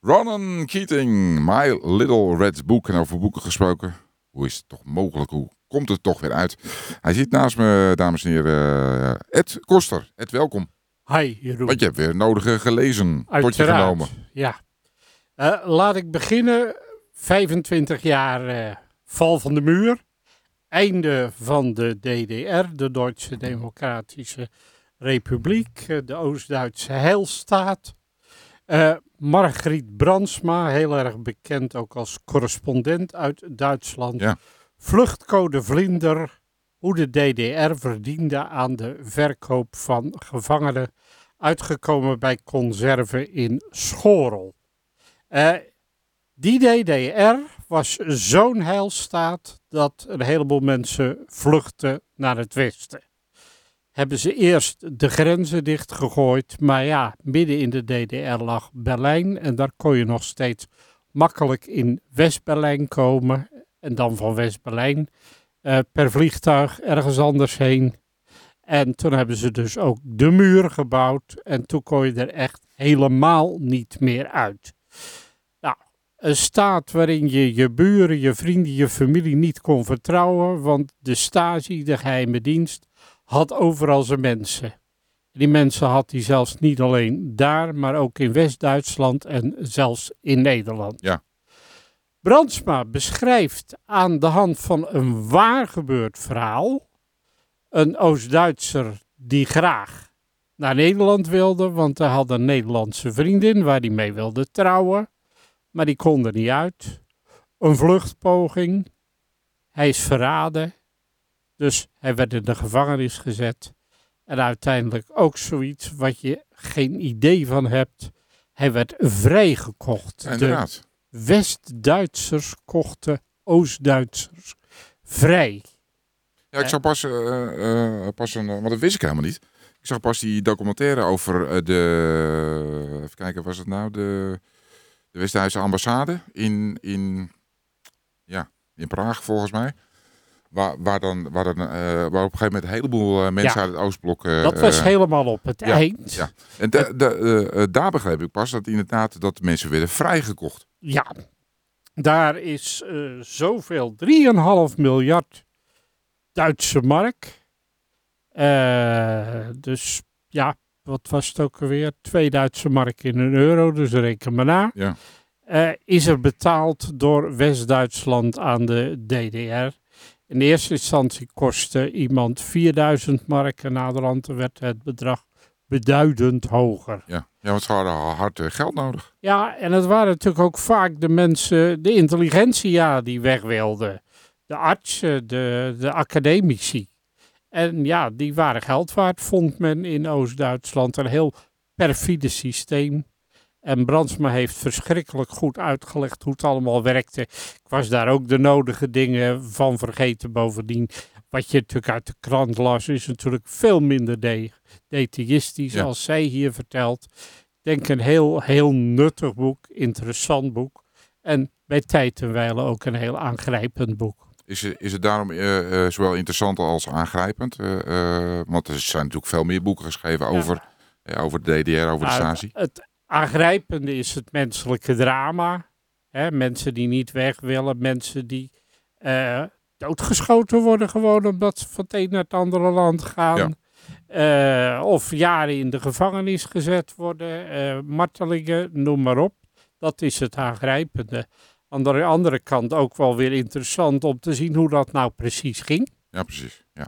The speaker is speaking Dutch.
Ronan Keating, My Little Red Book. En over boeken gesproken. Hoe is het toch mogelijk? Hoe komt het toch weer uit? Hij zit naast me, dames en heren, Ed Koster. Ed, welkom. Hi, Jeroen. Want je hebt weer nodige gelezen. Je Uiteraard, genomen. Ja. Eh, laat ik beginnen. 25 jaar eh, val van de muur. Einde van de DDR, de Duitse Democratische Republiek, eh, de Oost-Duitse heilstaat. Eh Margriet Brandsma, heel erg bekend ook als correspondent uit Duitsland. Ja. Vluchtcode Vlinder, hoe de DDR verdiende aan de verkoop van gevangenen uitgekomen bij conserve in Schorel. Eh, die DDR was zo'n heilstaat dat een heleboel mensen vluchtten naar het westen. Hebben ze eerst de grenzen dichtgegooid, maar ja, midden in de DDR lag Berlijn en daar kon je nog steeds makkelijk in West-Berlijn komen en dan van West-Berlijn eh, per vliegtuig ergens anders heen. En toen hebben ze dus ook de muur gebouwd. En toen kon je er echt helemaal niet meer uit. Nou, een staat waarin je je buren, je vrienden, je familie niet kon vertrouwen. Want de Stasi, de geheime dienst, had overal zijn mensen. Die mensen had hij zelfs niet alleen daar, maar ook in West-Duitsland en zelfs in Nederland. Ja. Brandsma beschrijft aan de hand van een waar gebeurd verhaal een Oost-Duitser die graag naar Nederland wilde, want hij had een Nederlandse vriendin waar hij mee wilde trouwen, maar die kon er niet uit. Een vluchtpoging, hij is verraden, dus hij werd in de gevangenis gezet. En uiteindelijk ook zoiets wat je geen idee van hebt. Hij werd vrijgekocht. De inderdaad. West-Duitsers kochten Oost-Duitsers vrij. Ja, ik zag pas, eh, eh, pas een, eh, want dat wist ik helemaal niet. Ik zag pas die documentaire over de, even kijken, was het nou de, de West-Duitse ambassade in, in, ja, in Praag volgens mij. Waar, waar, dan, waar, dan, eh, waar op een gegeven moment een heleboel eh, mensen Ja. uit het Oostblok... eh, Dat was helemaal op het ja, eind. ja. En da- da- daar begreep ik pas dat inderdaad dat de mensen werden vrijgekocht. Ja, daar is zoveel, 3,5 miljard Duitse mark. Dus ja, wat was het ook alweer? Twee Duitse mark in een euro, dus reken maar na. Ja. Is er betaald door West-Duitsland aan de DDR. In eerste instantie kostte iemand 4000 mark en naderhand werd het bedrag beduidend hoger. Ja, ja want ze hadden hard eh, geld nodig. Ja, en het waren natuurlijk ook vaak de mensen, de intelligentsia die weg wilden. De artsen, de, de academici. En ja, die waren geld waard, vond men in Oost-Duitsland. Een heel perfide systeem. En Brandsma heeft verschrikkelijk goed uitgelegd hoe het allemaal werkte. Ik was daar ook de nodige dingen van vergeten. Bovendien, wat je natuurlijk uit de krant las, is natuurlijk veel minder de detailistisch Ja. als zij hier vertelt. Ik denk een heel, heel nuttig boek, interessant boek. En bij tijd en wijle ook een heel aangrijpend boek. Is, het- is het daarom eh, eh, zowel interessant als aangrijpend? Eh, want er zijn natuurlijk veel meer boeken geschreven over, over de DDR, over de Stasi. Het aangrijpende is het menselijke drama. Hè, mensen die niet weg willen, mensen die eh, doodgeschoten worden gewoon omdat ze van het een naar het andere land gaan. Eh, of jaren in de gevangenis gezet worden, eh, martelingen, noem maar op. Dat is het aangrijpende. Aan de andere kant ook wel weer interessant om te zien hoe dat nou precies ging. Ja, precies. Ja.